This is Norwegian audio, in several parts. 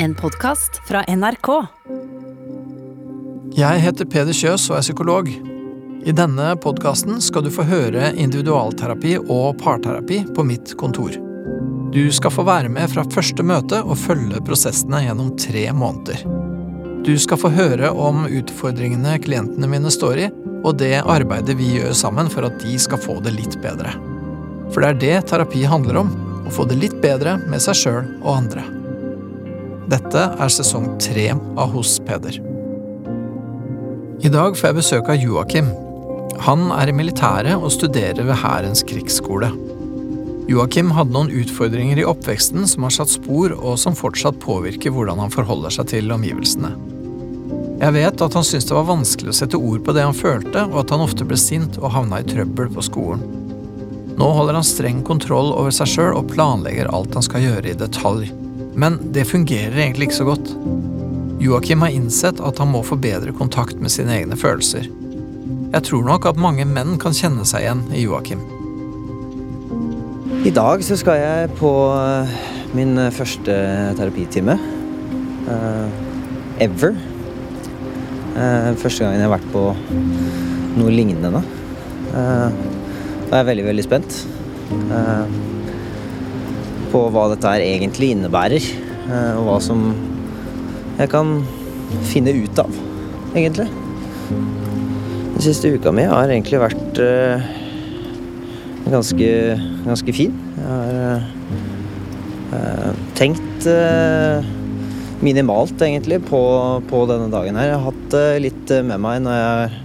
En podkast fra NRK. Jeg heter Peder Kjøs og er psykolog. I denne podkasten skal du få høre individualterapi og parterapi på mitt kontor. Du skal få være med fra første møte og følge prosessene gjennom tre måneder. Du skal få høre om utfordringene klientene mine står i, og det arbeidet vi gjør sammen for at de skal få det litt bedre. For det er det terapi handler om, å få det litt bedre med seg sjøl og andre. Dette er sesong tre av Hos Peder. I dag får jeg besøk av Joakim. Han er i militæret og studerer ved Hærens krigsskole. Joakim hadde noen utfordringer i oppveksten som har satt spor, og som fortsatt påvirker hvordan han forholder seg til omgivelsene. Jeg vet at han syntes det var vanskelig å sette ord på det han følte, og at han ofte ble sint og havna i trøbbel på skolen. Nå holder han streng kontroll over seg sjøl og planlegger alt han skal gjøre i detalj. Men det fungerer egentlig ikke så godt. Joakim har innsett at han må få bedre kontakt med sine egne følelser. Jeg tror nok at mange menn kan kjenne seg igjen i Joakim. I dag så skal jeg på eh, min første terapitime. Uh, ever. Uh, første gangen jeg har vært på noe lignende. Uh, jeg er veldig, veldig spent eh, på hva dette her egentlig innebærer. eh, og hva som jeg kan finne ut av, egentlig. Den siste uka mi har egentlig vært eh, ganske, ganske fin. Jeg har eh, tenkt minimalt, egentlig, på, på denne dagen her. Jeg har hatt det litt med meg når jeg har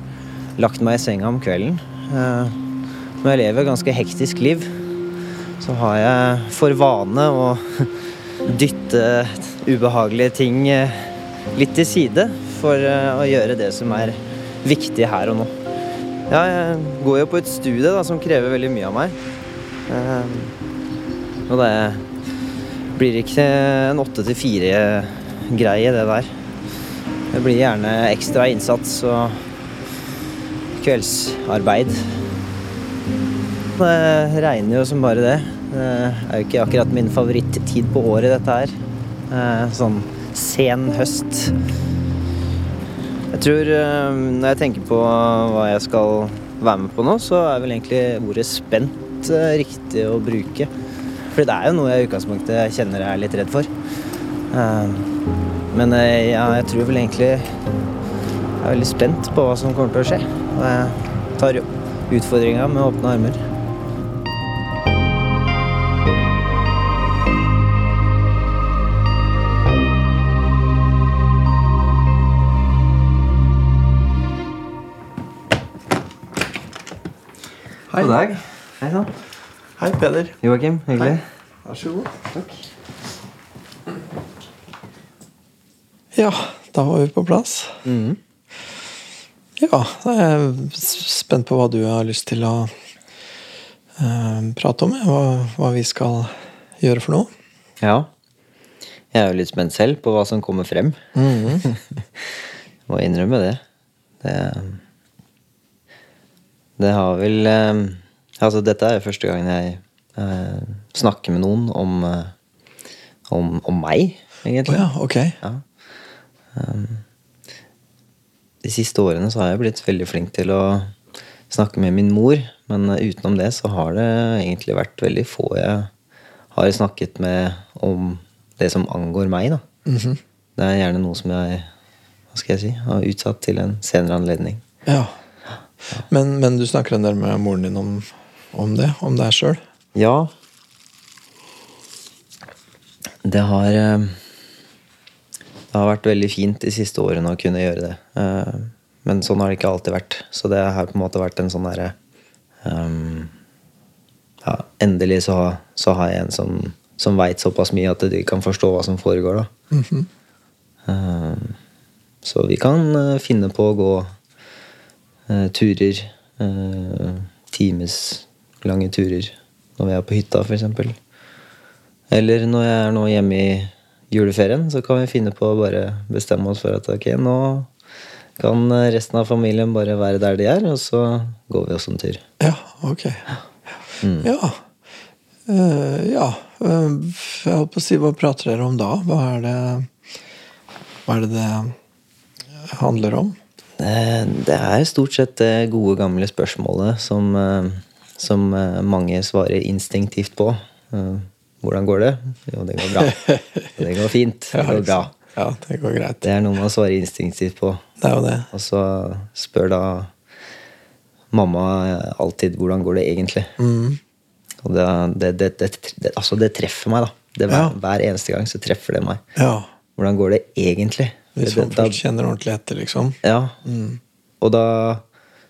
lagt meg i senga om kvelden. men jeg lever et ganske hektisk liv, så har jeg for vane å dytte ubehagelige ting eh, litt til side for eh, å gjøre det som er viktig her og nå. Ja, jeg går jo på et studie da, som krever veldig mye av meg. Eh, og det blir ikke en åtte til fire-greie, det der. Det blir gjerne ekstra innsats og kveldsarbeid. Det regner jo som bare det. Det er jo ikke akkurat min favorittid på året, dette her. Eh, Sånn sen høst. Jeg tror eh, Når jeg tenker på hva jeg skal være med på nå, så er vel egentlig ordet spent eh, riktig å bruke. For det er jo noe jeg i utgangspunktet kjenner jeg er litt redd for. Eh, Men eh, ja, jeg tror vel egentlig Jeg er veldig spent på hva som kommer til å skje. Og jeg tar utfordringa med åpne armer. Hei. God dag. Hei sann. Hei, Peder. Joakim, hyggelig. Vær så god. Takk. Ja, da var vi på plass. Mm. Ja, da er jeg spent på hva du har lyst til å uh, prate om. Hva, hva vi skal gjøre for noe. Ja. Jeg er jo litt spent selv på hva som kommer frem. Må innrømme det. Det, det har vel eh, Altså, dette er jo første gang jeg eh, snakker med noen om, eh, om, om meg, egentlig. Oh, ja, ok. Ja. Um, de siste årene så har jeg blitt veldig flink til å snakke med min mor, men uh, utenom det så har det egentlig vært veldig få jeg har snakket med om det som angår meg, da. Det er gjerne noe som jeg hva skal jeg si, har utsatt til en senere anledning. Ja. Men, men du snakker en del med moren din om, om det? Om deg sjøl? Ja. Det har eh, Det har vært veldig fint de siste årene å kunne gjøre det. Eh, Men sånn har det ikke alltid vært. Så det har på en måte vært en sånn derre um, Ja, endelig så, så har jeg en som, som veit såpass mye at de kan forstå hva som foregår, da. Eh, Så vi kan finne på å gå turer. eh, timeslange turer når vi er på hytta, f.eks. Eller når jeg er nå hjemme i juleferien, så kan vi finne på å bare bestemme oss for at ok, nå kan resten av familien bare være der de er, og så går vi oss en tur. Ja, ok. Ja. Uh, ja. Uh, jeg holdt på å si, hva prater dere om da? Hva er det Hva er det det handler om? Eh, Det er stort sett det gode, gamle spørsmålet som, eh, som eh, mange svarer instinktivt på. Eh, Hvordan går det? Jo, det går bra. Det går fint. Det går bra. Ja, det går greit. Det er noe man svarer instinktivt på. Det er jo det. Og så spør da mamma alltid hvordan går det egentlig. Mm. Og det, det, det, altså det treffer meg, da. Det, hver, Ja. hver eneste gang så treffer det meg. Ja. Hvordan går det egentlig? Hvis da- først kjenner ordentlig etter, liksom. Ja. Og da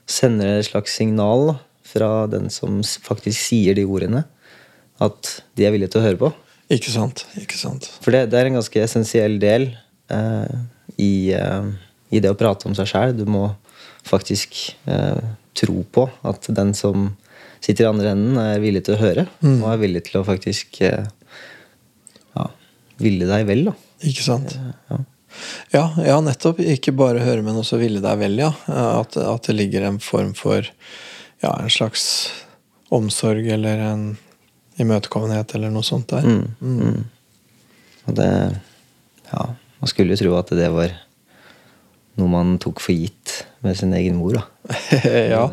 sender det et slags signal fra den som faktisk sier de ordene, at de er villige til å høre på. Ikke sant? Ikke sant? For det, det er en ganske essensiell del eh, i, eh, i det å prate om seg sjæl. Du må faktisk eh, tro på at den som sitter i andre enden, er villig til å høre. Og er villig til å faktisk eh, ja, ville deg vel, da. Ikke sant? Ja. Ja, ja, nettopp. Ikke bare høre, men også ville deg vel, ja. At, at det ligger en form for ja, en slags omsorg eller en imøtekommenhet eller noe sånt der. Mm. Og det Ja, man skulle jo tro at det var noe man tok for gitt med sin egen mor, da. ja,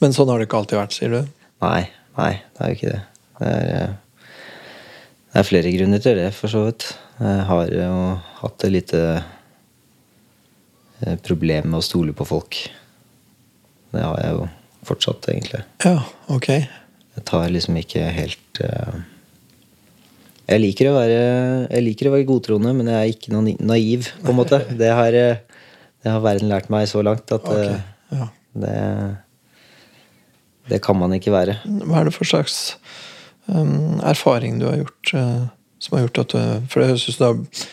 Men sånn har det ikke alltid vært, sier du? Nei, nei, det er jo ikke det. Det er, eh, det er flere grunner til det, for så vidt. Jeg har jo hatt et lite eh, problem med å stole på folk. Det har jeg jo fortsatt, egentlig. Ja, ok. Jeg tar liksom ikke helt eh, jeg, liker å være, jeg liker å være godtroende, men jeg er ikke noe naiv, på en måte. Det har, eh, det har verden lært meg så langt at ok. eh, Ja. det, det kan man ikke være. Hva er det for slags um, erfaring du har gjort eh, som har gjort at du For det høres ut som du har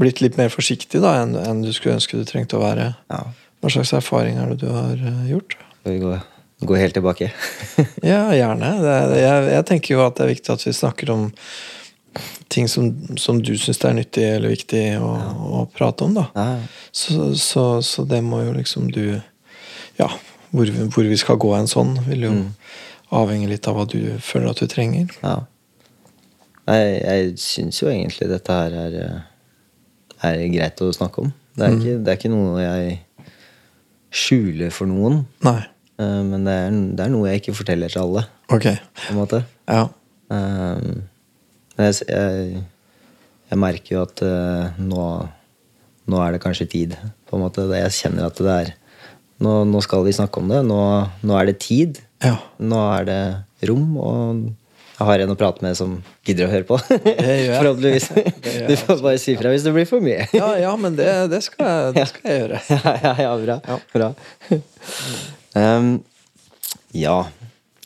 blitt litt mer forsiktig da enn, enn du skulle ønske du trengte å være. Ja. Hva slags erfaring er det du har eh, gjort? Skal vi gå, gå helt tilbake? Ja, gjerne. Det jeg, jeg tenker jo at det er viktig at vi snakker om ting som, som du syns er nyttig eller viktig å, å prate om, da. Ja, Så, så, så det må jo liksom du Ja, hvor, hvor vi skal gå en sånn, vil jo avhenge litt av hva du føler at du trenger. ja. Nei, jeg syns jo egentlig dette her er, eh, er greit å snakke om. Det er, ikke, det er ikke noe jeg skjuler for noen. Nei. eh, Men det er, det er noe jeg ikke forteller til alle, Ok. på en måte. Ja. Um, jeg, jeg, jeg merker jo at uh, nå, nå er det kanskje tid. på en måte. Jeg kjenner at det er Nå, nå skal vi snakke om det. Nå, nå er det tid. Ja. Nå er det rom, og jeg har en å prate med som gidder å høre på. Forhåpentligvis. Det gjør Du får bare si fra hvis det blir for mye. Ja, ja, men det, det, skal jeg, det skal jeg gjøre. ja, ja, ja, bra. bra. um, ja,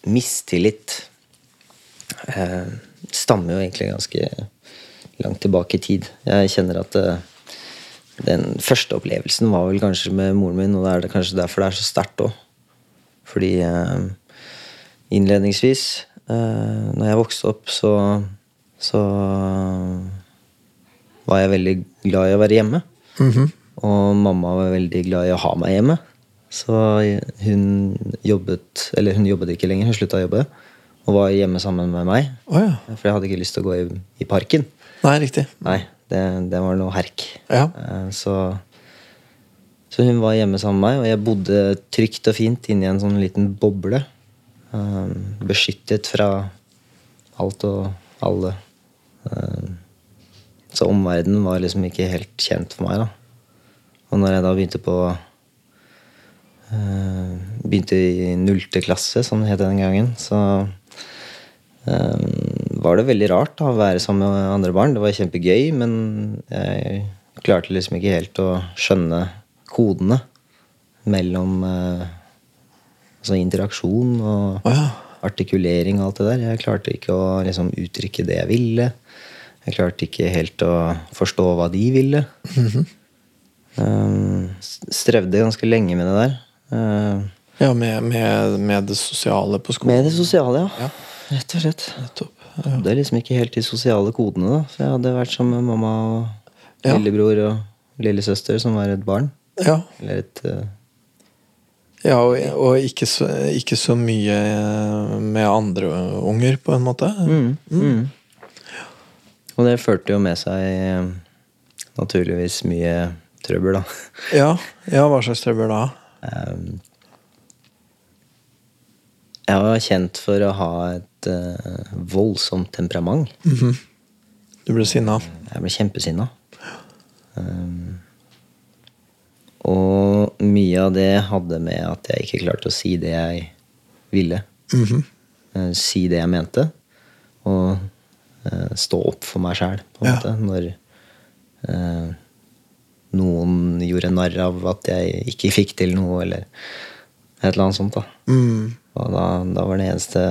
mistillit uh, stammer jo egentlig ganske langt tilbake i tid. Jeg kjenner at uh, den første opplevelsen var vel kanskje med moren min, og det er det kanskje derfor det er så sterkt òg. Fordi uh, innledningsvis, eh, når jeg vokste opp, så, så var jeg veldig glad i å være hjemme. Og mamma var veldig glad i å ha meg hjemme. Så hun jobbet Eller hun jobbet ikke lenger, hun slutta å jobbe. Og var hjemme sammen med meg. Oh, ja. For jeg hadde ikke lyst til å gå i, i parken. Nei, riktig. Nei, det, det var noe herk. Ja. Eh, Så, så hun var hjemme sammen med meg, og jeg bodde trygt og fint inni en sånn liten boble. Eh, Beskyttet fra alt og alle. Eh, Så omverdenen var liksom ikke helt kjent for meg. da. Og når jeg da begynte på eh, Begynte i nullte klasse, som det het den gangen, så eh, var det veldig rart da, å være sammen med andre barn. Det var kjempegøy, men jeg klarte liksom ikke helt å skjønne kodene mellom eh, altså interaksjon og oh, ja. artikulering og alt det der. Jeg klarte ikke å liksom, uttrykke det jeg ville. Jeg klarte ikke helt å forstå hva de ville. Um, strevde ganske lenge med det der. Uh, Ja, med, med, med det sosiale på skolen. med det sosiale, ja. Ja. Rett og slett. Nettopp. Det er liksom ikke helt de sosiale kodene. da Så jeg hadde vært med mamma og Ja. lillebror og lillesøster, som var et barn. Ja, Eller et uh, ja og, og ikke, så, ikke så mye eh, med andre unger, på en måte. mm, mm. Og det førte jo med seg eh, naturligvis mye trøbbel, da. Ja, ja hva slags trøbbel da? Um, jeg var kjent for å ha et uh, voldsomt temperament. Du ble sinna? Jeg ble kjempesinna. Um, og mye av det hadde med at jeg ikke klarte å si det jeg ville. Eh, si det jeg mente. Og eh, stå opp for meg sjæl, på en Ja. måte. Når eh, noen gjorde narr av at jeg ikke fikk til noe, eller et eller annet sånt. da. Mm. Og da, da var det eneste,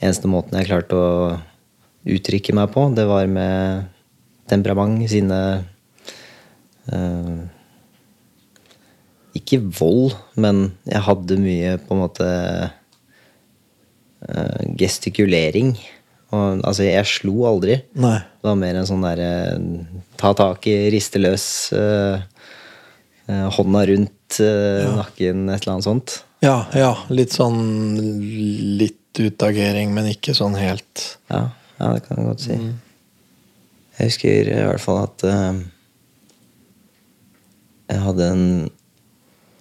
eneste måten jeg klarte å uttrykke meg på, det var med temperament, sinne eh, Ikke vold, men jeg hadde mye på en måte uh, gestikulering. Og, altså, jeg slo aldri. Nei. Det var mer en sånn derre ta tak i, riste løs, uh, hånda rundt ja. nakken, et eller annet sånt. Ja, ja. Litt sånn litt utagering, men ikke sånn helt Ja, ja det kan jeg godt si. Jeg husker i hvert fall at jeg hadde en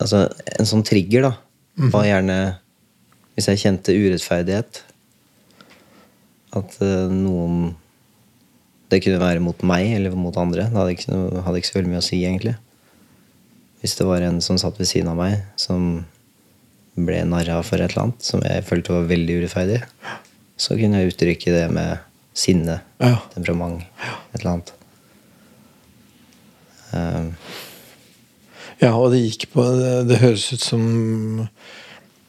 Altså, en sånn trigger, da, var gjerne hvis jeg kjente urettferdighet. At uh, noen Det kunne være mot meg eller mot andre. Det hadde ikke, hadde ikke så veldig mye å si, egentlig. Hvis det var en som satt ved siden av meg, som ble narra for et eller annet som jeg følte var veldig urettferdig, så kunne jeg uttrykke det med sinne, Ja. temperament, et eller annet. Eh, Ja, og det gikk på Det, det høres ut som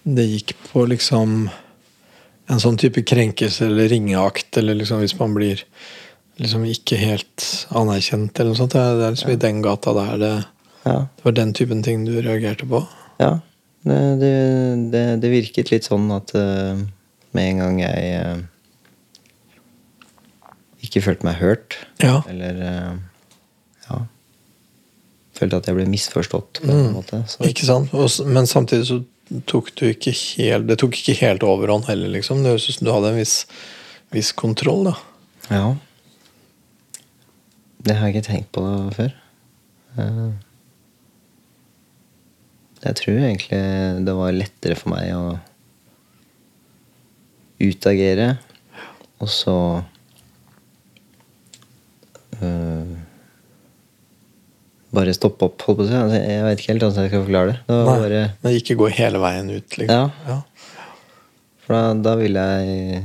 det gikk på liksom en sånn type krenkelse eller ringeakt, eller liksom hvis man blir liksom ikke helt anerkjent eller noe sånt. Det er, det liksom i den gata der det, ja. det var den typen ting du reagerte på. Ja, det, det, det, virket litt sånn at uh, med en gang jeg uh, ikke følte meg hørt, Ja. eller ja Følte at jeg ble misforstått på en måte. Så, Ikke sant? Og, men samtidig så tok du ikke helt Det tok ikke helt overhånd heller, liksom. Det høres ut som du hadde en viss, viss kontroll, da. ja. Det har jeg ikke tenkt på før. Eh, Jeg tror egentlig det var lettere for meg å utagere, og så øh, bare stoppe opp, holdt på å si. Altså, jeg vet ikke helt hvordan jeg skal forklare det. Det Nei, bare, Men ikke gå hele veien ut, liksom. Ja. for da, da ville jeg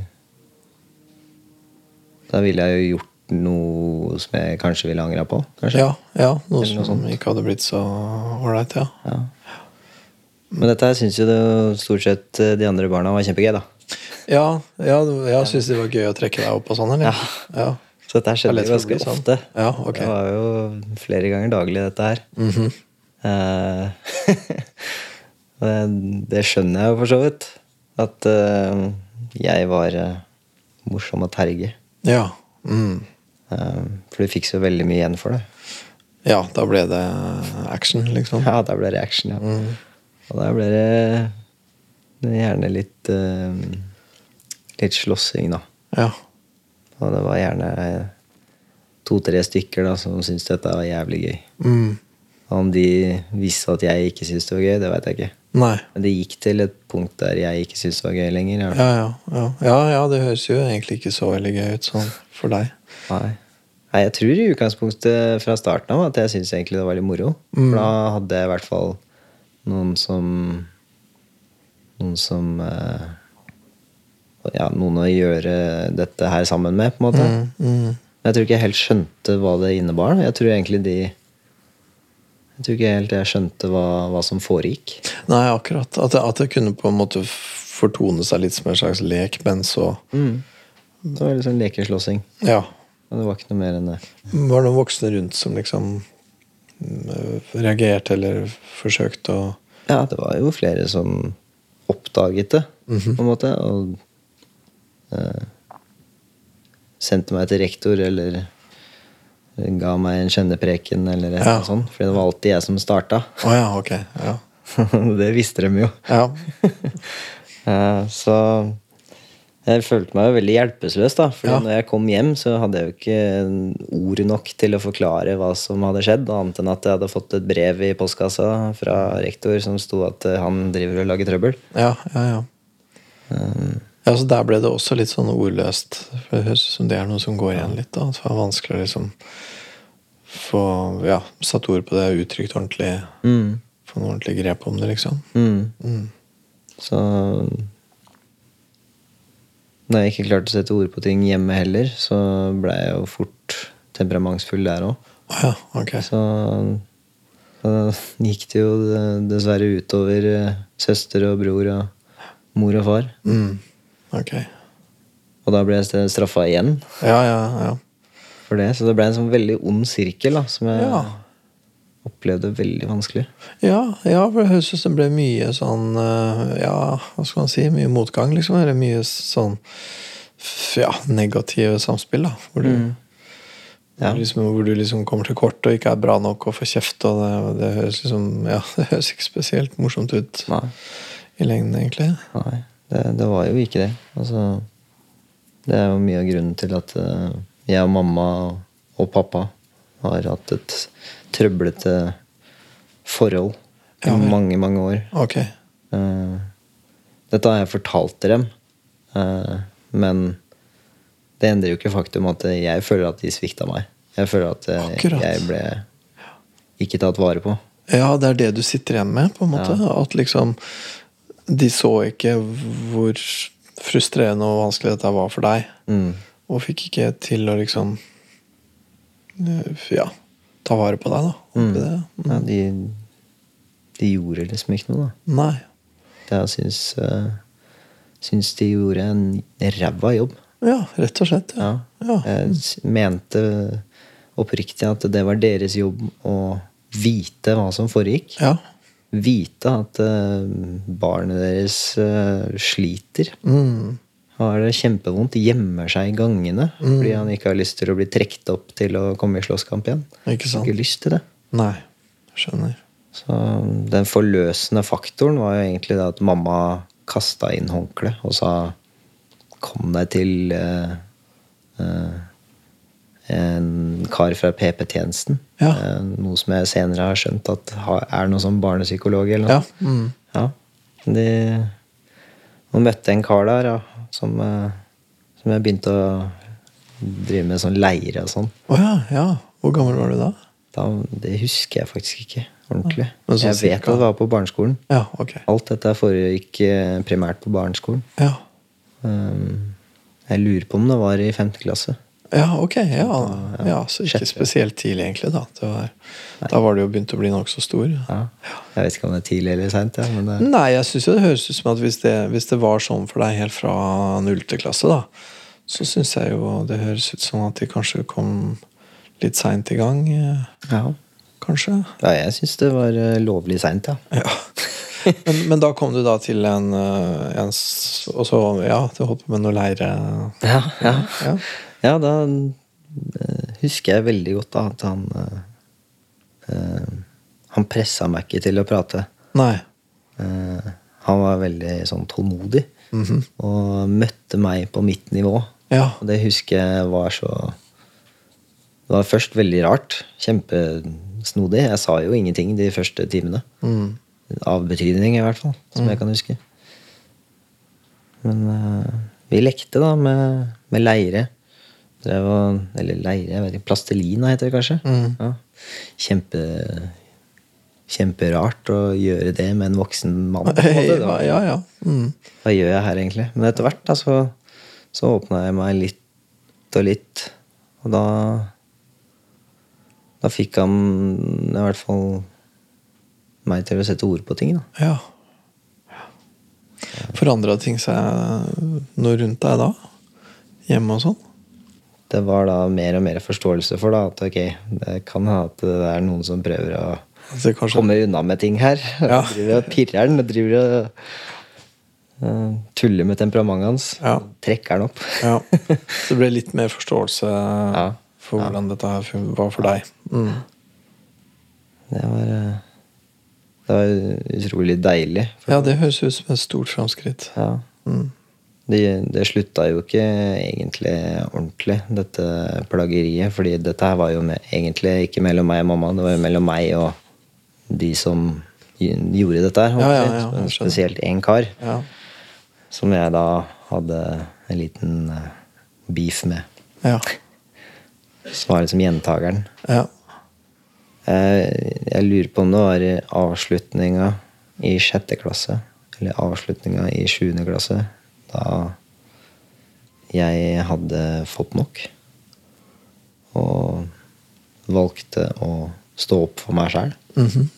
Da ville jeg jo gjort noe som jeg kanskje ville angra på. Kanskje. Ja, ja, noe noe som sånt. ikke hadde blitt så ålreit, ja. Ja. Men dette her syns jo det, stort sett eh, de andre barna var kjempegøy, da. Ja, ja, jeg syns det var gøy å trekke deg opp og sånn, eller? Ja. Så dette Det skjedde jo ganske sånn. ofte. Ja, okay. Det var jo flere ganger daglig, dette her. Mm -hmm. uh, det, det skjønner jeg jo for så vidt. At uh, jeg var uh, morsom å terge. Ja. Mm. Eh, for du fikk så veldig mye igjen for det. ja, da ble det action, liksom. Ja, da ble det action, ja. Mm. Og da ble det gjerne litt Litt slåssing, da. Ja. Og det var gjerne to-tre stykker da som syntes dette var jævlig gøy. Mm. Om de visste at jeg ikke syntes det var gøy, det vet jeg ikke. Nei. Men det gikk til et punkt der jeg ikke syntes det var gøy lenger. Ja, ja, ja. ja, ja, det høres jo egentlig ikke så veldig gøy ut sånn for deg. Nei. Nei, jeg tror i utgangspunktet fra starten av at jeg syntes egentlig det var litt moro. For da hadde jeg i hvert fall noen som Noen som eh, Ja, noen å gjøre dette her sammen med, på en måte. Mm, mm. Jeg tror ikke jeg helt skjønte hva det innebar. Jeg tror egentlig de Jeg tror ikke helt jeg skjønte hva, hva som foregikk. Nei, akkurat. At det, at det kunne på en måte fortone seg litt som en slags lek, men så Det var litt sånn lekeslåssing. Ja. Men det var ikke noe mer enn det. Var det noen voksne rundt som liksom mm, reagerte eller forsøkte å Ja, det var jo flere som oppdaget det, på en måte. Og sendte meg til rektor, eller ga meg en kjennepreken, eller noe Ja. sånt. For det var alltid jeg som starta. Oh, ja, ok. Ja. det visste de jo. ja. Eh, så Jeg følte meg jo veldig hjelpeløs, da. Ja. når jeg kom hjem, så hadde jeg jo ikke ord nok til å forklare hva som hadde skjedd, annet enn at jeg hadde fått et brev i postkassa fra rektor som sto at eh, han driver og lager trøbbel. Ja, ja, ja. Ja, så Der ble det også litt sånn ordløst. For Det høres ut som det er noe som går igjen litt. da, Så det er vanskelig å liksom få ja, satt ord på det, uttrykt ordentlig, Mm. få noe ordentlig grep om det, liksom. Mm. Mm. Så Når jeg ikke klarte å sette ord på ting hjemme heller, så ble jeg jo fort temperamentsfull der òg. Ja, okay. Så da gikk det jo dessverre utover eh, søster og bror og mor og far. Mm. Ok. Og da ble jeg straffa igjen Ja, ja, ja. for det. Så det ble en sånn veldig ond sirkel da, som jeg Ja. opplevde veldig vanskelig. Ja, ja, for det høres ut som det ble mye sånn eh, Ja, hva skal man si? Mye motgang, liksom. Eller mye sånn ja, negative samspill, da. Hvor du, Ja. liksom, hvor du liksom kommer til kort og ikke er bra nok og får kjeft. Og det, det høres liksom Ja, det høres ikke spesielt morsomt ut Nei, i lengden, egentlig. nei det, det var jo ikke det. Altså, det er jo mye av grunnen til at eh, jeg og mamma og pappa har hatt et trøblete forhold i Ja mange, mange år. Ok. Eh, dette har jeg fortalt til dem, eh, men det endrer jo ikke faktum at jeg føler at de svikta meg. Jeg føler at Akkurat. jeg ble ikke tatt vare på. Ja, det er det du sitter igjen med, på en måte. At liksom De så ikke hvor frustrerende og vanskelig dette var for deg. Mm. Og fikk ikke til å liksom eh, Ja, ta vare på deg, da. Mm. Det. Ja, de, de gjorde liksom ikke noe, da. Nei. Jeg syns, uh, syns de gjorde en ræva jobb. Ja, rett og slett. Ja. Ja. Ja. Jeg mente oppriktig at det var deres jobb å vite hva som foregikk. ja. Vite at eh, barnet deres eh, sliter. Mm. Har det kjempevondt, gjemmer seg i gangene Mm. fordi han ikke har lyst til å bli trukket opp til å komme i slåsskamp igjen. Ikke sant? ikke lyst til det. Nei. Skjønner. Så den forløsende faktoren var jo egentlig det at mamma kasta inn håndkleet og sa 'kom deg til eh, eh, en kar fra PP-tjenesten'. Ja. Eh, noe som jeg senere har skjønt at er noe som barnepsykolog eller noe. Ja. Mm. Ja. De, og møtte en kar der ja, som, eh, som jeg begynte å drive med sånn leire og sånn. Oh, ja, ja. Hvor gammel var du da? Da, det husker jeg faktisk ikke ordentlig. Sånn jeg vet cirka? at det var på barneskolen. Ja, ok. Alt dette foregikk eh, primært på barneskolen. Ja. Um, jeg lurer på om det var i femte klasse. Ja, ok. Ja, ja så ikke spesielt tidlig, egentlig. Da det var, Da var det jo begynt å bli nokså stor. Ja. Jeg vet ikke om det er tidlig eller seint. Ja, det, Nei, jeg syns det høres ut som at hvis det, hvis det var sånn for deg helt fra nullte klasse, da, så syns jeg jo det høres ut som at de kanskje kom litt seint i gang. eh, ja. Kanskje. ja, jeg syns det var eh, lovlig seint, ja. Ja. Men, men da kom du da til en, eh, en Og så, ja, du holdt på med noe leire Ja, ja. Ja. Ja da eh, husker jeg veldig godt da, at han eh, Han pressa meg ikke til å prate. Nei. Uh, han var veldig sånn tålmodig Mhm. og møtte meg på mitt nivå. Ja. Og det husker jeg var så Det var først veldig rart. Kjempesnodig. Jeg sa jo ingenting de første timene. Mm. Av betydning, i hvert fall. Som jeg kan huske. Men uh, vi lekte da med, med leire. Drev og, eller leire, jeg vet ikke. Plastelina heter det kanskje. Mm. Ja. Kjempe Kjemperart å gjøre det med en voksen mann. Ja, ja. ja. Mm. hva gjør jeg her egentlig? Men etter hvert da, så, så åpna jeg meg litt og litt. Og da Da fikk han i hvert fall meg til å sette ord på ting. da. ja. Forandra ting seg noe rundt deg da? Hjemme og sånn? Det var da mer og mer forståelse for da, at ok, det kan ha at det er noen som prøver å Altså, kanskje, komme unna med ting her. Ja. driver og pirrer den og driver og uh, tuller med temperamentet hans. Ja. Trekker den opp. ja. Så det ble litt mer forståelse for hvordan dette her var for deg. Mm. Det var, eh, det var utrolig deilig. Ja, det høres ut som et stort framskritt. Ja. Mm. Det, det slutta jo ikke egentlig ordentlig, dette plageriet. fordi dette her var jo med, egentlig ikke mellom meg og mamma, det var jo mellom meg og de som gjorde dette her. Ja, ja, ja. Spesielt én kar, Ja. som jeg da hadde en liten eh, beef med. Ja. Som var liksom gjentakeren. ja. Jeg, jeg lurer på om det var avslutninga i sjette klasse, eller avslutninga i sjuende klasse, da jeg hadde fått nok. Og valgte å stå opp for meg sjæl. Mm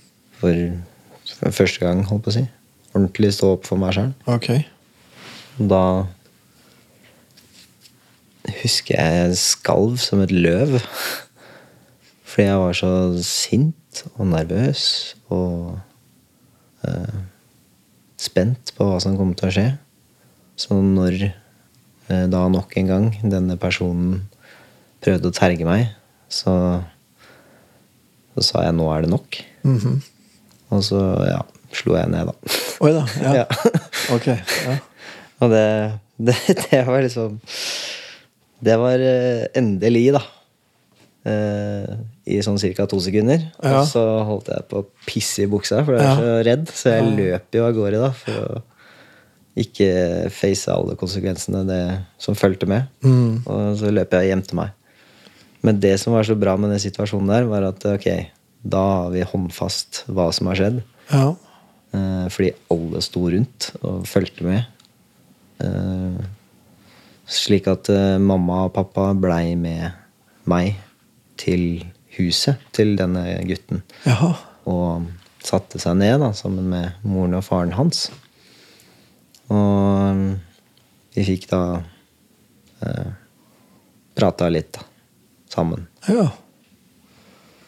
For, for første gang, holdt på å si. Ordentlig stå opp for meg sjæl. Okay. Da husker jeg jeg skalv som et løv. Fordi jeg var så sint og nervøs og eh, spent på hva som kom til å skje. Så når eh, da nok en gang denne personen prøvde å terge meg, så, så sa jeg 'nå er det nok'. Mhm. Og så ja, slo jeg ned, da. Oi da. Ja. Ja. Ok. Ja. Og det, det, det var liksom Det var eh, endelig, da. Eh, I sånn ca. to sekunder. Og så holdt jeg på å pisse i buksa, for jeg var så redd. Så jeg løp jo av gårde da, for å ikke face alle konsekvensene det som fulgte med. Mm. Og så løp jeg og gjemte meg. Men det som var så bra med den situasjonen der, var at ok, da har vi håndfast hva som har skjedd. Ja. Eh, fordi alle sto rundt og fulgte med. Eh, slik at eh, mamma og pappa blei med meg til huset til denne gutten. Ja. Og satte seg ned da, sammen med moren og faren hans. Og vi fikk da eh, prata litt da, sammen. Ja.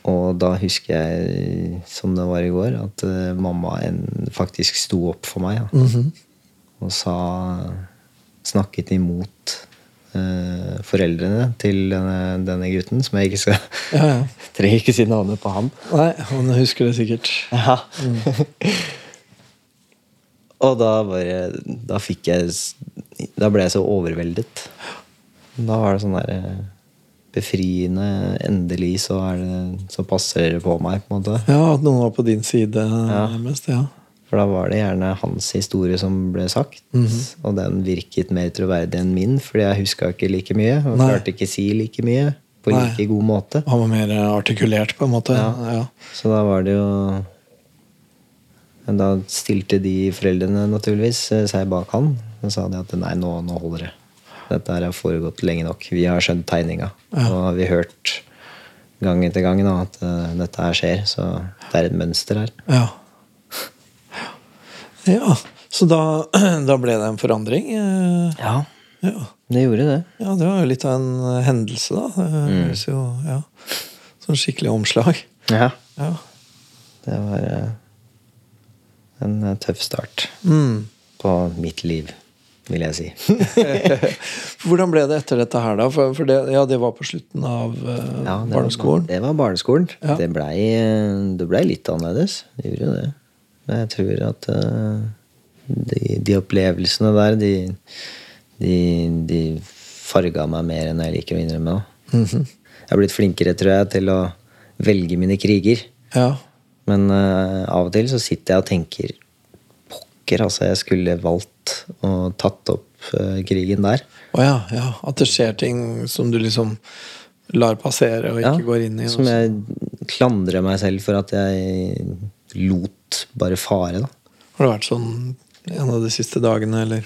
Og da husker jeg, som det var i går, at eh, mamma en, faktisk sto opp for meg. Mm -hmm. og sa Snakket imot eh, foreldrene til denne, denne gutten, som jeg ikke skal Ja, ja. Trenger ikke si navnet på han. Nei, han husker det sikkert. Ja. og da bare Da fikk jeg Da ble jeg så overveldet. Da var det sånn der eh, befriende. Endelig så, det, så passer det på meg, på en måte. Ja, At noen var på din side, nærmest. Ja. For da var det gjerne hans historie som ble sagt. Og den virket mer troverdig enn min, fordi jeg huska ikke like mye. Og Nei. klarte ikke si like mye på Nei. like god måte. Han var mer artikulert, på en måte. Ja. Ja. Så da var det jo Men da stilte de foreldrene naturligvis eh, seg bak han. Og sa de at nei, nå, nå holder det. Dette her har foregått lenge nok. Vi har skjønt tegninga. Ja. Og har vi hørt gang etter gang nå, at uh, dette her skjer. Så det er et mønster her. Ja. ja. Så da, da ble det en forandring? eh, Ja, Ja. det gjorde det. ja, det var jo litt av en hendelse, da. Mm. jo ja. Sånn skikkelig omslag. Ja. Ja. Det var en eh, tøff start Mm. på mitt liv, vil jeg si. Hvordan ble det etter dette her, da? For, for det, ja, det var på slutten av uh, Ja, det barneskolen. Var, det var barneskolen. Ja. Det blei ble litt annerledes. Det gjorde jo det. Men jeg tror at uh, de, de opplevelsene der, de, de, de farga meg mer enn jeg liker å innrømme. Mm -hmm. Jeg har blitt flinkere, tror jeg, til å velge mine kriger. Ja. Men uh, av og til så sitter jeg og tenker Pokker, altså, jeg skulle valgt og tatt opp uh, krigen der. Å ja, ja. At det skjer ting som du liksom lar passere og ikke Ja, går inn i. Som jeg klandrer meg selv for at jeg lot bare fare, da. Har det vært sånn en av de siste dagene, eller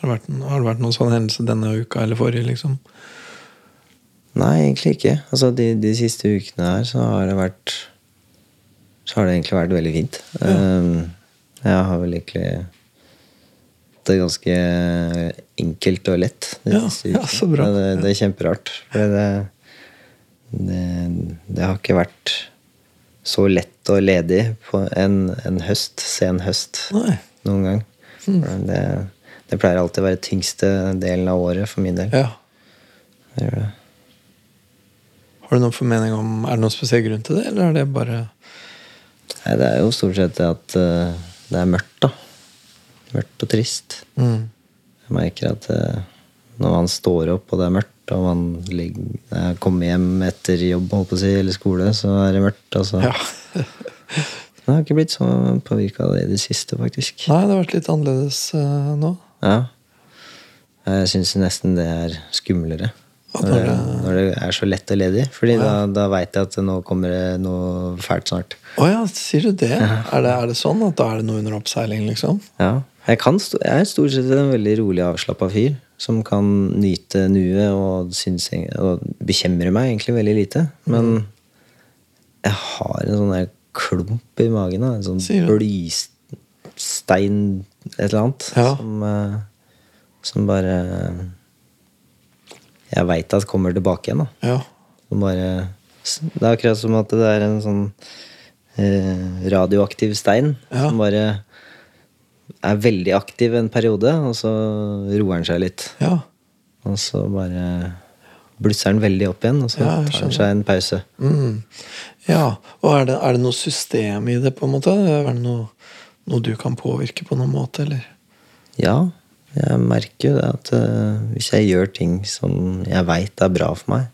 har det vært, har det vært noen sånn hendelse denne uka eller forrige, liksom? Nei, egentlig ikke. Altså, de, de siste ukene her så har det vært Så har det egentlig vært veldig fint. Ja. jeg har vel egentlig det det ganske enkelt og lett Ja, ja, så bra. Det, det er kjemperart. For det, det, det har ikke vært så lett og ledig på en, en høst, sen høst, Nei. noen gang. Mm. Det, det pleier alltid å være tyngste delen av året for min del. Ja. Har du noen formening om Er det noen spesiell grunn til det, eller er det bare Nei, det er jo stort sett det at eh, det er mørkt, da. Mørkt og trist. mm. Jeg merker at eh, når man står opp, og det er mørkt, og man ligger, når kommer hjem etter jobb si, eller skole, så er det mørkt. Altså. Ja. Jeg har ikke blitt så påvirka av det i det siste, faktisk. Nei, det har vært litt annerledes uh, nå. Ja. Jeg syns nesten det er skumlere. Når det, når det- er så lett og ledig. Fordi ja. da, da veit jeg at nå kommer det noe fælt snart. Å ja, sier du det? Er, det? er det sånn at da er det noe under oppseiling, liksom? Ja. Jeg, kan stå, jeg er stort sett en veldig rolig, avslappa fyr. Som kan nyte nuet og, og bekymre meg egentlig veldig lite. Men Mm. jeg har en sånn der klump i magen. Da. En sånn blystein et eller annet. Ja. Som, eh, som bare Jeg veit at kommer tilbake igjen. da Ja. bare Det er akkurat som at det er en sånn eh, radioaktiv stein Ja. som bare er veldig aktiv en periode, og så roer den seg litt. ja. Og så bare blusser den veldig opp igjen, og så tar den seg en pause. Mm. ja. Og er det, er det noe system i det, på en måte? Er det noe, noe du kan påvirke på noen måte, eller? Ja, jeg merker jo det at eh, hvis jeg gjør ting som jeg veit er bra for meg,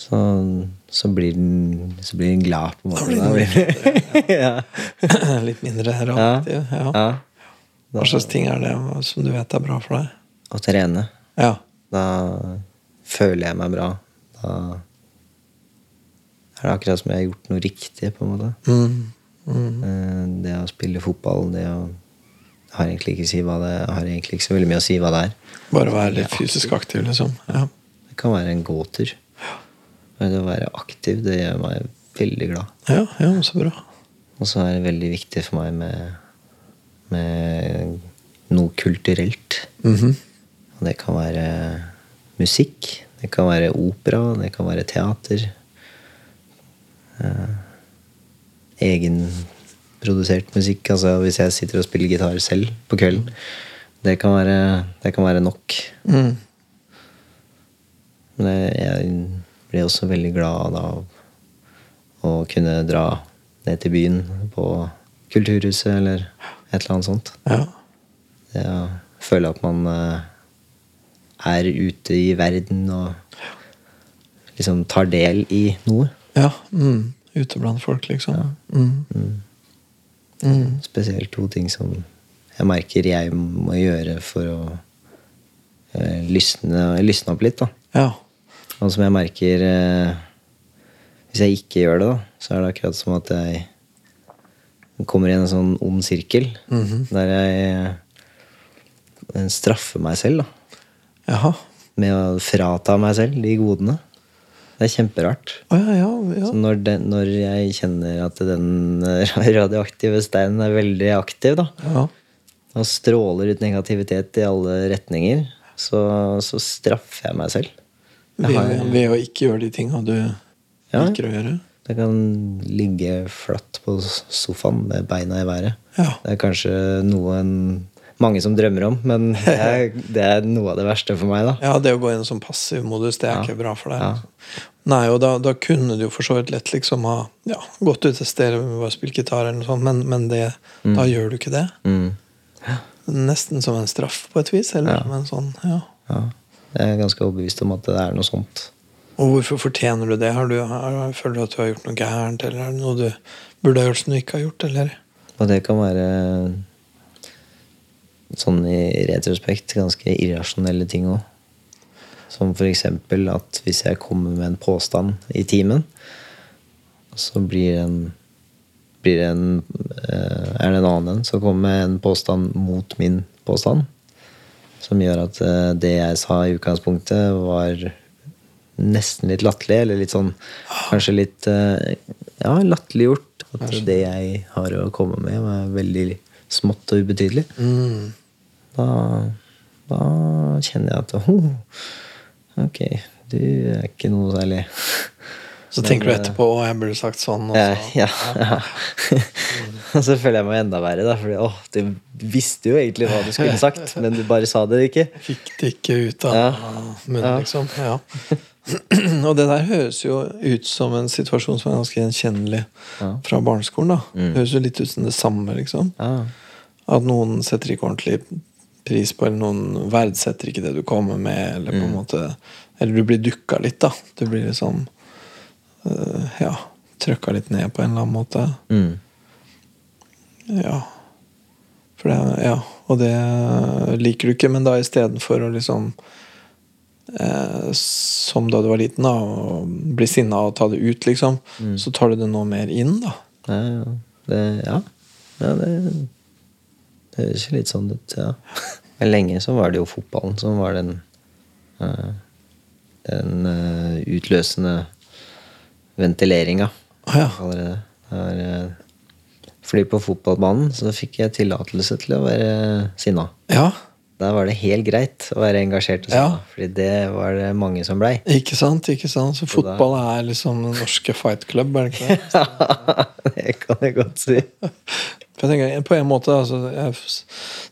så, så, blir, den, så blir den glad, på en måte. blir den Da ja. Litt mindre reaktiv. Ja. ja. Hva slags ting er det som du vet er bra for deg? Å trene. Ja. Da føler jeg meg bra. Da er det akkurat som jeg har gjort noe riktig, på en måte. Mm. Mm. Eh, Det å spille fotball, det å har egentlig ikke, si hva det, har egentlig ikke så veldig mye å si hva det er. Bare være litt fysisk aktiv, liksom. Ja. Det kan være en gåtur. Men det å være aktiv, det gjør meg veldig glad. Ja, ja, så bra. Og så er det veldig viktig for meg med, med noe kulturelt. Mhm. Og det kan være musikk, det kan være opera, det kan være teater. Eh, egenprodusert musikk. Altså hvis jeg sitter og spiller gitar selv på kvelden. Det kan være, det kan være nok. Mm. Men jeg, jeg blir også veldig glad av å kunne dra ned til byen på Kulturhuset eller et eller annet sånt. Ja. Det å føle at man eh, er ute i verden og liksom tar del i noe. ja. Mm. Ute blant folk, liksom. Mm. Mm. Spesielt to ting som jeg merker jeg må gjøre for å eh, lysne, lysne opp litt. da. Ja. Og som jeg merker eh, Hvis jeg ikke gjør det, da, så er det akkurat som at jeg kommer i en sånn ond sirkel. Mhm. Der jeg eh, straffer meg selv da, Jaha. med å frata meg selv de godene. Det er kjemperart. Oh, ja, ja. ja. Så når, den, når jeg kjenner at den eh, radioaktive steinen er veldig aktiv, da, ja. og stråler ut negativitet i alle retninger, så, så straffer jeg meg selv. Jeg Ved, har- ved å ikke gjøre de tinga du Ja. liker å gjøre. Jeg kan ligge flatt på sofaen med beina i været. Ja. Det er kanskje noe en, mange som drømmer om, men det er, det er noe av det verste for meg. da. ja, det å gå inn i sånn passivmodus, det er Ja. ikke bra for deg. Ja. Nei, og da, da kunne du jo for så vidt lett liksom ha ja, gått ut et sted og spilt gitar, eller noe sånt, men, men det, da gjør du ikke det. Mm. Nesten som en straff, på et vis. Eller Ja. men sånn, ja. Ja. Jeg er ganske overbevist om at det er noe sånt. Og hvorfor fortjener du det? Har du, har, føler du at du har gjort noe gærent, eller er det noe du burde ha gjort som du ikke har gjort? eller? Og det kan være sånn i retrospekt ganske irrasjonelle ting òg. Som eksempel at hvis jeg kommer med en påstand i timen, så blir en blir en, eh, er det en annen en som kommer med en påstand mot min påstand. Som gjør at eh, det jeg sa i utgangspunktet, var nesten litt latterlig. Eller litt sånn kanskje litt eh, ja, latterliggjort. At det jeg har å komme med, var veldig smått og ubetydelig. Mm. Da, da kjenner jeg at oh, Ok, du er ikke noe særlig Så tenker du etterpå å, jeg burde sagt sånn. Og så. ja, ja. Og så føler jeg meg enda verre, da. Fordi åh, du visste jo egentlig hva du skulle sagt, men du bare sa det ikke. Fikk det ikke ut av Ja. munnen, liksom. Ja. og det der høres jo ut som en situasjon som er ganske gjenkjennelig fra barneskolen. da Mm. Høres jo litt ut som det samme, liksom. At noen setter ikke ordentlig pris på, eller noen verdsetter ikke det du kommer med, eller på en måte Eller du blir dukka litt, da. Du blir liksom uh, Ja, trøkka litt ned på en eller annen måte. Mm. Ja. For det, ja. Og det liker du ikke, men da istedenfor å liksom eh, Som da du var liten, da, og bli sinna og ta det ut, liksom, så tar du det nå mer inn, da. Ja, ja. Det, ja. ja det, det høres litt sånn ut, ja. Men lenge så var det jo fotballen som var den eh, Den eh, utløsende ventileringa Å ja. allerede. Det eh, fordi på fotballbanen så fikk jeg tillatelse til å være sinna. ja. Der var det helt greit å være engasjert og sinna. Ja. Fordi det var det mange som blei. Ikke sant? ikke sant? Så Så da- fotball er liksom den norske fight club, er det ikke det? det kan jeg godt si. Tenker, på en måte, altså, jeg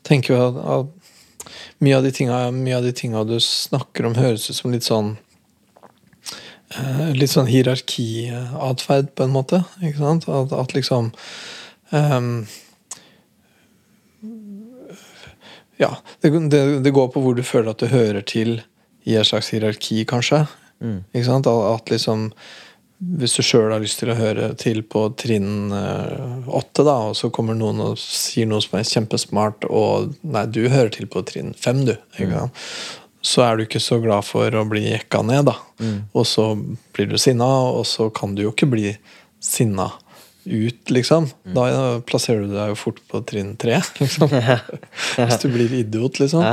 tenker jo at, at mye, av de tinga, mye av de tinga du snakker om, høres ut som litt sånn eh, Litt sånn hierarkiatferd, på en måte. Ikke sant? At, at liksom ehm, Ja. Det, det, det går på hvor du føler at du hører til i et slags hierarki, kanskje. Ikke sant? At, at liksom hvis du sjøl har lyst til å høre til på trinn eh, åtte, da, og så kommer noen og sier noe som er kjempesmart, og nei, du hører til på trinn fem, du. Sant? Så er du ikke så glad for å bli jekka ned, da. Og så blir du sinna, og så kan du jo ikke bli sinna ut, liksom. Da eh, plasserer du deg jo fort på trinn tre, liksom. Hvis du blir idiot, liksom.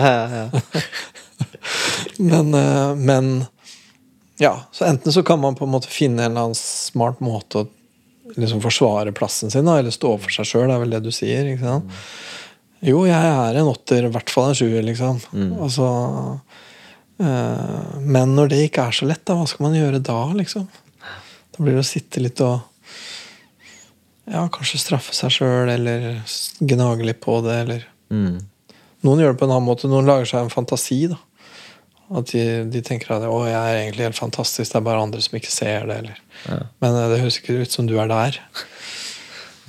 Men, eh, men ja, så enten så kan man på en måte finne en eller annen smart måte å liksom forsvare plassen sin, da, eller stå for seg sjøl, er vel det du sier. ikke sant? Jo, jeg er en åtter, i hvert fall en sjuer, liksom. Altså, øh, men når det ikke er så lett, da, hva skal man gjøre da, liksom? Da blir det å sitte litt og ja, kanskje straffe seg sjøl, eller gnage litt på det, eller Mm. noen gjør det på en annen måte. Noen lager seg en fantasi. da. At de, de tenker at å, jeg er egentlig helt fantastisk, det er bare andre som ikke ser det. Eller. Ja. Men eh, det høres ikke ut som du er der.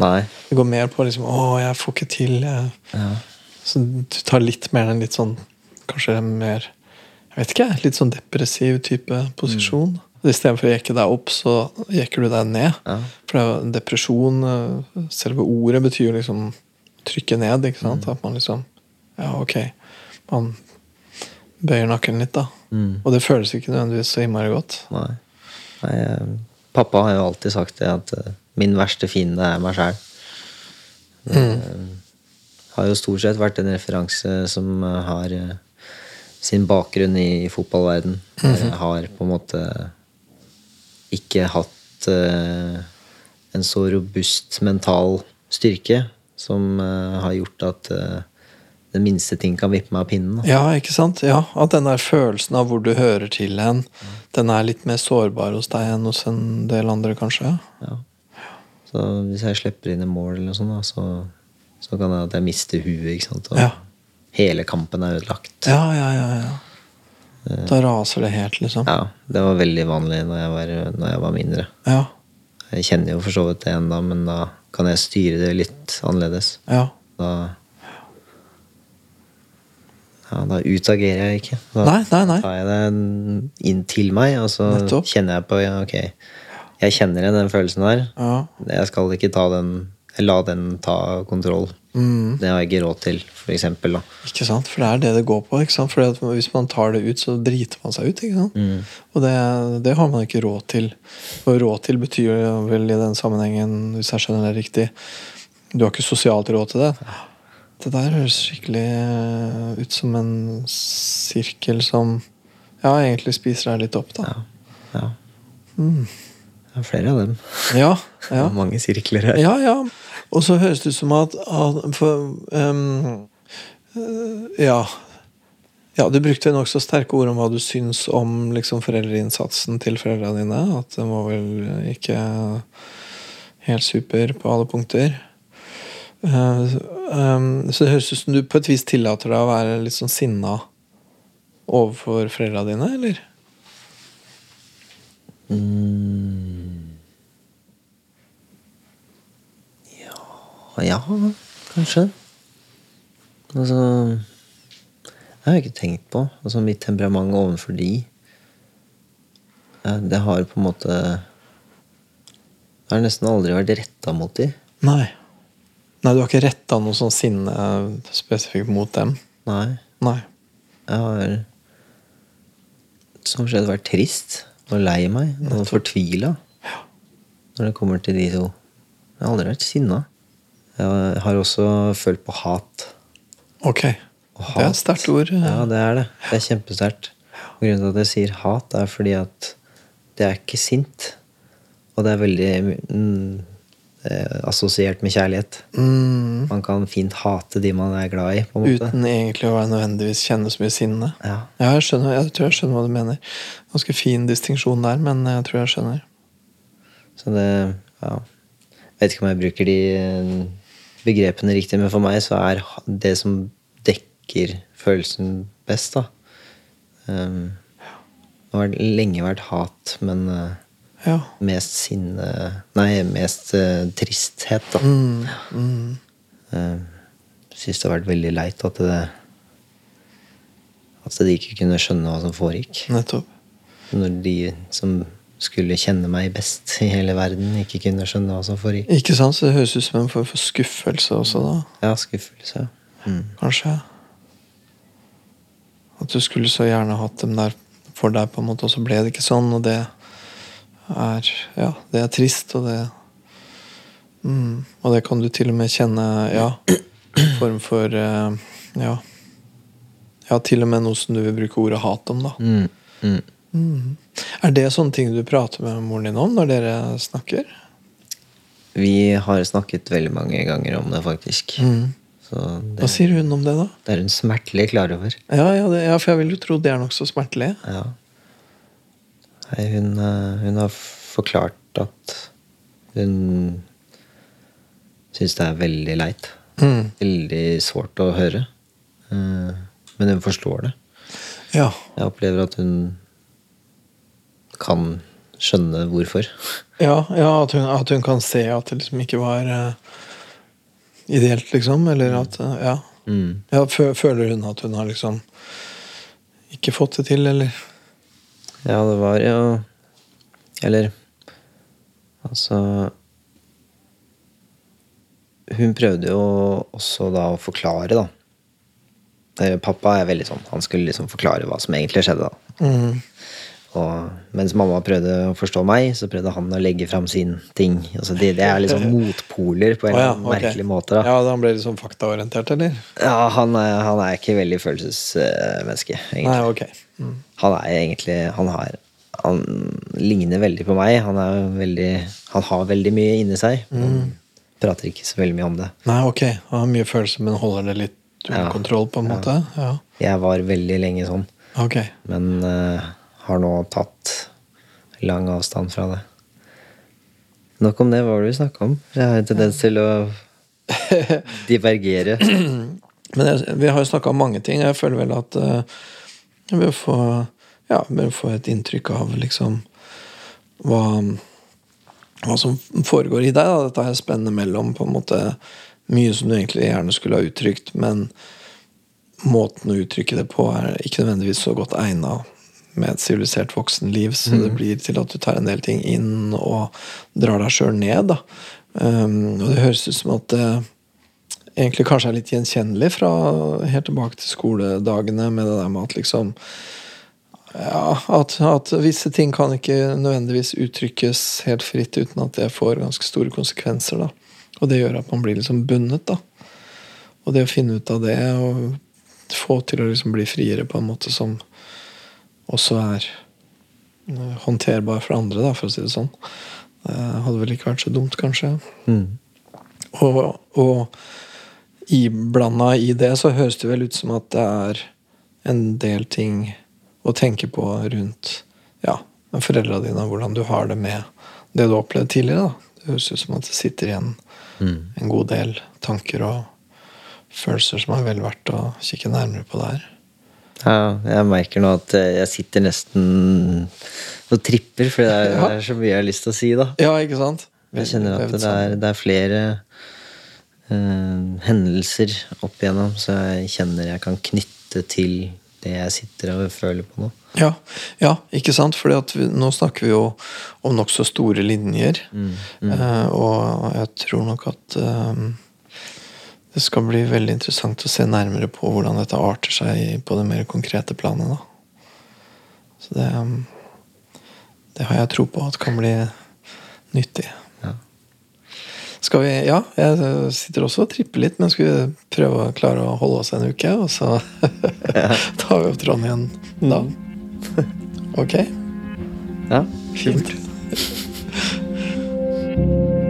Nei. Det går mer på liksom å, jeg får ikke til. Ja. Så du tar litt mer en litt sånn Kanskje mer Jeg vet ikke, litt sånn depressiv type posisjon. Istedenfor å jekke deg opp, så jekker du deg ned. Ja. For depresjon eh, Selve ordet betyr jo liksom trykke ned. ikke sant? At man liksom Ja, ok. Man bøyer nakken litt, da. Mm. Og det føles ikke nødvendigvis så innmari godt. Nei. Nei eh, pappa har jo alltid sagt det at eh, min verste fiende er meg sjæl. Har jo stort sett vært en referanse som eh, har eh, sin bakgrunn i fotballverden. Jeg har på en måte ikke hatt eh, en så robust mental styrke som eh, har gjort at eh, den minste ting kan vippe meg av pinnen. Ja, ikke sant? Ja, At den der følelsen av hvor du hører til hen, den er litt mer sårbar hos deg enn hos en del andre, kanskje? Ja. Så hvis jeg slipper inn et mål, eller noe sånt, da, så, så kan det at jeg mister huet. ikke sant? Og Ja. hele kampen er ødelagt. Ja, ja, ja. ja. Da raser det helt, liksom. Ja, Det var veldig vanlig når jeg var, når jeg var mindre. Ja. Jeg kjenner jo for så vidt det ennå, men da kan jeg styre det litt annerledes. ja. Da ja, da utagerer jeg ikke. Da Nei, nei, nei. tar jeg det inn til meg, og så Nettopp. kjenner jeg på ja, ok, jeg kjenner igjen den følelsen der. ja. Jeg skal ikke ta den la den ta kontroll. Mm. Det har jeg ikke råd til, for eksempel. Da. Ikke sant? For det er det det går på. ikke sant? For Hvis man tar det ut, så driter man seg ut. ikke sant? Og det, det har man ikke råd til. Og råd til betyr vel i den sammenhengen, hvis jeg skjønner det riktig Du har ikke sosialt råd til det. Det der høres skikkelig eh, ut som en sirkel som ja, egentlig spiser deg litt opp, da. Ja. Det er flere av dem. Ja, ja. mange sirkler her. Ja, ja. Og så høres det ut som at, at for, øh, Ja. Ja, Du brukte nokså sterke ord om hva du syns om liksom, foreldreinnsatsen til foreldrene dine. At den var vel ikke helt super på alle punkter. Eh, ehm, så det høres ut som du på et vis tillater deg å være litt sånn sinna overfor foreldrene dine, eller? Ja, kanskje. Altså Jeg har ikke tenkt på. Altså Mitt temperament overfor de Det har på en måte Det har nesten aldri vært retta mot de. Nei. Nei, du har ikke retta noe sånn sinne spesifikt mot dem? Nei. Nei. Jeg har som skjedd vært trist og lei meg og fortvila når det kommer til de to. Jeg har aldri vært sinna. Jeg har også følt på hat. Ok. Og Det er et sterkt ord. Ja, det er det. Det er kjempesterkt. Grunnen til at jeg sier hat, er fordi at det er ikke sint. Og det er veldig mm, eh, assosiert med kjærlighet. Mm, Man kan fint hate de man er glad i. uten egentlig å være nødvendigvis kjenne så mye sinne. Ja. Ja, jeg, skjønner, jeg tror jeg skjønner hva du mener. Ganske fin distinksjon der, men jeg tror jeg skjønner. Så det ja. Jeg vet ikke om jeg bruker de eh, begrepene riktig, men for meg så er det som dekker følelsen best, da um, Det har lenge vært hat, men eh, Ja. mest sinne Nei, mest uh, tristhet, da. Mm, mm. Uh, Syns det har vært veldig leit at det At de ikke kunne skjønne hva som foregikk. Nettopp. Når de som skulle kjenne meg best i hele verden, ikke kunne skjønne hva som foregikk. Ikke sant? Så det høres ut som en form for skuffelse også, da. Ja, skuffelse. Mm. Kanskje. At du skulle så gjerne hatt dem der for deg, på en måte, og så ble det ikke sånn, og det er Ja, det er trist, og det mm, Og det kan du til og med kjenne, ja, form for eh, Ja. Ja, til og med noe som du vil bruke ordet hat om, da. Mm. Mm. Mm. Er det sånne ting du prater med moren din om når dere snakker? Vi har snakket veldig mange ganger om det, faktisk. Mm. Så Hva sier hun om det, da? det er hun smertelig klar over. Ja, ja, det, ja for jeg vil jo tro det er nokså smertelig. Ja. Nei, hun, eh, hun har forklart at hun syns det er veldig leit. Mm. Veldig sårt å høre. Eh, Men hun forstår det. Ja. Jeg opplever at hun kan skjønne hvorfor. Ja, ja at, hun, at hun kan se at det liksom ikke var eh, ideelt, liksom. Eller at eh, Ja. Mm. ja føler hun at hun har liksom ikke fått det til, eller? Ja, det var jo Eller Altså Hun prøvde jo også da å forklare, da. Eh, Pappa er veldig sånn Han skulle liksom forklare hva som egentlig skjedde. da Mm. Og mens mamma prøvde å forstå meg, så prøvde han å legge fram sin ting. Altså det, det er liksom motpoler på en oh, ja, okay. merkelig måte. da Ja, da ble liksom faktaorientert, eller? Ja, han er, han er ikke veldig følelsesmenneske, egentlig. Nei, ok. Mm. Han er egentlig Han har Han ligner veldig på meg. Han er veldig Han har veldig mye inni seg. Han prater ikke så veldig mye om det. Nei, ok. Han har mye følelser, men holder det litt under Ja. kontroll, på en måte? Ja. Jeg var veldig lenge sånn, Ok. men eh, har nå tatt lang avstand fra det. Nok om det. Hva var det vi snakka om? Jeg har en tendens til å divergere. Men jeg, vi har jo snakka om mange ting. Jeg føler vel at jeg vil få ja, bør få et inntrykk av liksom hva, hva som foregår i deg. Da. Dette er spennende mellom på en måte mye som du egentlig gjerne skulle ha uttrykt, men måten å uttrykke det på er ikke nødvendigvis så godt egna med et sivilisert voksenliv, så det blir til at du tar en del ting inn og drar deg sjøl ned. Da. Um, og det høres ut som at det egentlig kanskje er litt gjenkjennelig fra helt tilbake til skoledagene, med det der med at liksom ja, at, at visse ting kan ikke nødvendigvis uttrykkes helt fritt uten at det får ganske store konsekvenser. da. Og det gjør at man blir liksom bundet. da. Og det å finne ut av det og få til å liksom bli friere på en måte som også er eh, håndterbar for andre, da, for å si det sånn. Det hadde vel ikke vært så dumt, kanskje. Mm. Og, og iblanda i det så høres det vel ut som at det er en del ting å tenke på rundt ja, foreldra dine, og hvordan du har det med det du opplevde tidligere. Da. Det høres ut som at det sitter igjen Mm. en god del tanker og følelser som er vel verdt å kikke nærmere på der. Ja, jeg merker nå at eh, jeg sitter nesten og tripper, for det er, Ja. det er så mye jeg har lyst til å si, da. Ja, ikke sant? Jeg kjenner at det er, det er flere uh, hendelser opp igjennom, så jeg kjenner jeg kan knytte til det jeg sitter og føler på nå. Ja, ja ikke sant? For nå snakker vi jo om nokså store linjer. Mm, mm. Uh, og jeg tror nok at eh, det skal bli veldig interessant å se nærmere på hvordan dette arter seg på det mer konkrete planet. Da. Så det, det har jeg tro på at kan bli nyttig. Skal vi Ja, jeg sitter også og tripper litt, men skal vi prøve å klare å holde oss en uke, og så tar vi opp tråden igjen da? Ok? Ja. Fint.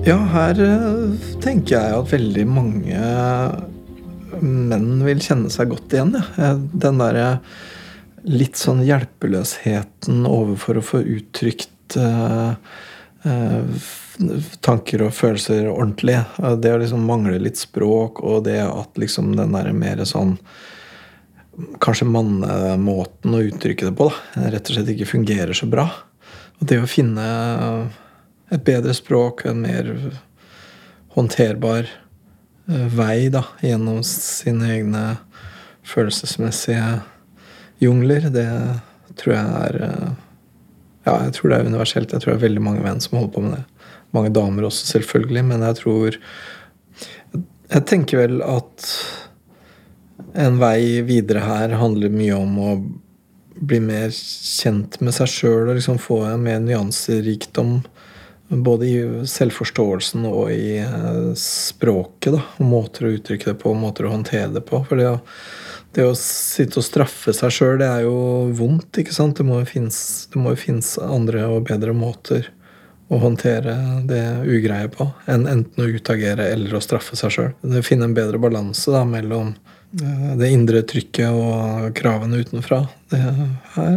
Ja, her eh, tenker jeg at veldig mange menn vil kjenne seg godt igjen. Ja. Den derre litt sånn hjelpeløsheten overfor å få uttrykt tanker og følelser ordentlig. Det å liksom mangle litt språk, og det at liksom den derre mer sånn Kanskje mannemåten å uttrykke det på, da, rett og slett ikke fungerer så bra. Og det å finne et bedre språk, en mer håndterbar Eh, vei da, gjennom sine egne følelsesmessige jungler, det tror jeg er eh, Ja, jeg tror det er universelt. Jeg tror det er veldig mange menn som holder på med det. Mange damer også, selvfølgelig, men jeg tror Jeg tenker vel at en vei videre her handler mye om å bli mer kjent med seg sjøl og liksom få en mer nyanserikdom både i selvforståelsen og i eh, språket. da, og Måter å uttrykke det på, måter å håndtere det på. For det å, det å sitte og straffe seg sjøl, det er jo vondt. ikke sant? Det må jo finnes, andre og bedre måter å håndtere det ugreie på enn enten å utagere eller å straffe seg sjøl. Finne en bedre balanse mellom eh, det indre trykket og kravene utenfra. Her,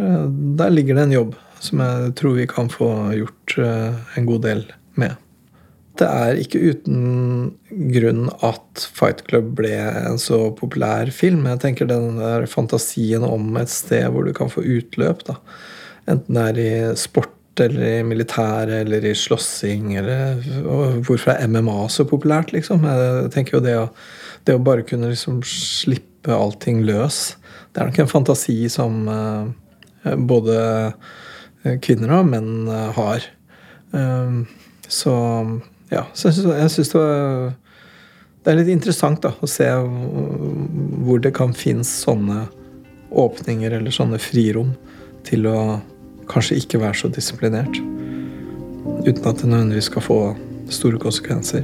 der ligger det en jobb som jeg tror vi kan få gjort eh, en god del med. Det er ikke uten grunn at Fight Club ble en så populær film. Jeg tenker den der fantasien om et sted hvor du kan få utløp. da. Enten det er i sport eller i militæret eller i slåssing eller Hvorfor er MMA så populært, liksom? Jeg tenker jo det å, det å bare kunne liksom slippe allting løs Det er nok en fantasi som uh, både Eh, kvinner og menn eh, har. Ehm, så ja, så jeg syns det Det er litt interessant da, å se hvor det kan finnes sånne åpninger eller sånne frirom til å kanskje ikke være så disiplinert. Uten at det nødvendigvis skal få store konsekvenser.